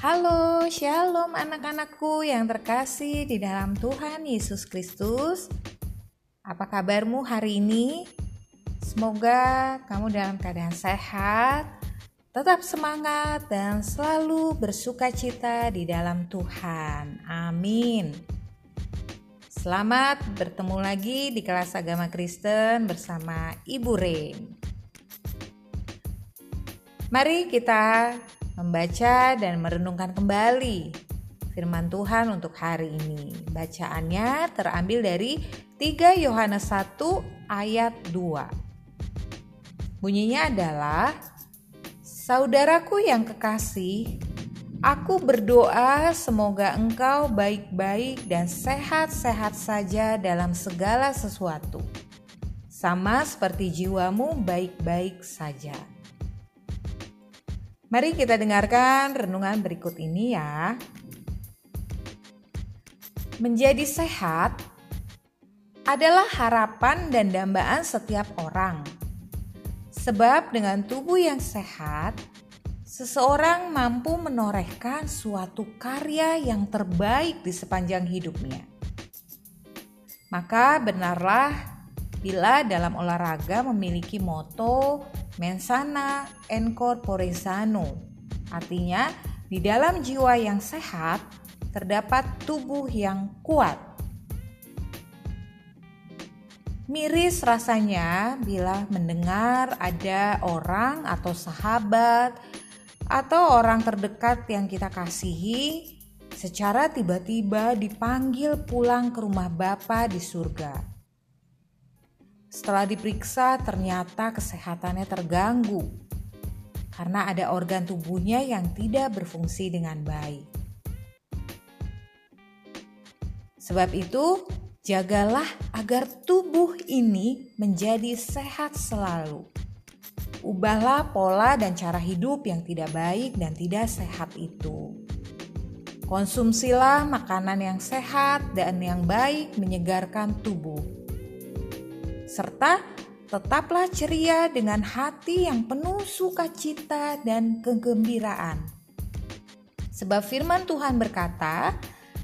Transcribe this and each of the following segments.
Halo, shalom anak-anakku yang terkasih di dalam Tuhan Yesus Kristus. Apa kabarmu hari ini? Semoga kamu dalam keadaan sehat, tetap semangat, dan selalu bersuka cita di dalam Tuhan. Amin. Selamat bertemu lagi di kelas agama Kristen bersama Ibu Ren. Mari kita membaca dan merenungkan kembali firman Tuhan untuk hari ini. Bacaannya terambil dari 3 Yohanes 1 ayat 2. Bunyinya adalah Saudaraku yang kekasih, aku berdoa semoga engkau baik-baik dan sehat-sehat saja dalam segala sesuatu. Sama seperti jiwamu baik-baik saja. Mari kita dengarkan renungan berikut ini ya. Menjadi sehat adalah harapan dan dambaan setiap orang. Sebab dengan tubuh yang sehat, seseorang mampu menorehkan suatu karya yang terbaik di sepanjang hidupnya. Maka benarlah bila dalam olahraga memiliki moto mensana en corpore sano. Artinya, di dalam jiwa yang sehat terdapat tubuh yang kuat. Miris rasanya bila mendengar ada orang atau sahabat atau orang terdekat yang kita kasihi secara tiba-tiba dipanggil pulang ke rumah Bapa di surga. Setelah diperiksa, ternyata kesehatannya terganggu karena ada organ tubuhnya yang tidak berfungsi dengan baik. Sebab itu, jagalah agar tubuh ini menjadi sehat selalu. Ubahlah pola dan cara hidup yang tidak baik dan tidak sehat itu. Konsumsilah makanan yang sehat dan yang baik menyegarkan tubuh serta tetaplah ceria dengan hati yang penuh sukacita dan kegembiraan. Sebab firman Tuhan berkata,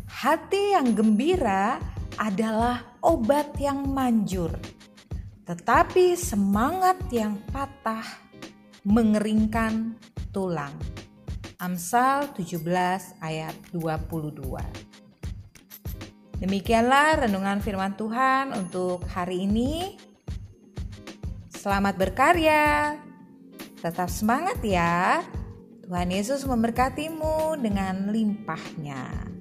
hati yang gembira adalah obat yang manjur, tetapi semangat yang patah mengeringkan tulang. Amsal 17 ayat 22. Demikianlah renungan firman Tuhan untuk hari ini. Selamat berkarya, tetap semangat ya. Tuhan Yesus memberkatimu dengan limpahnya.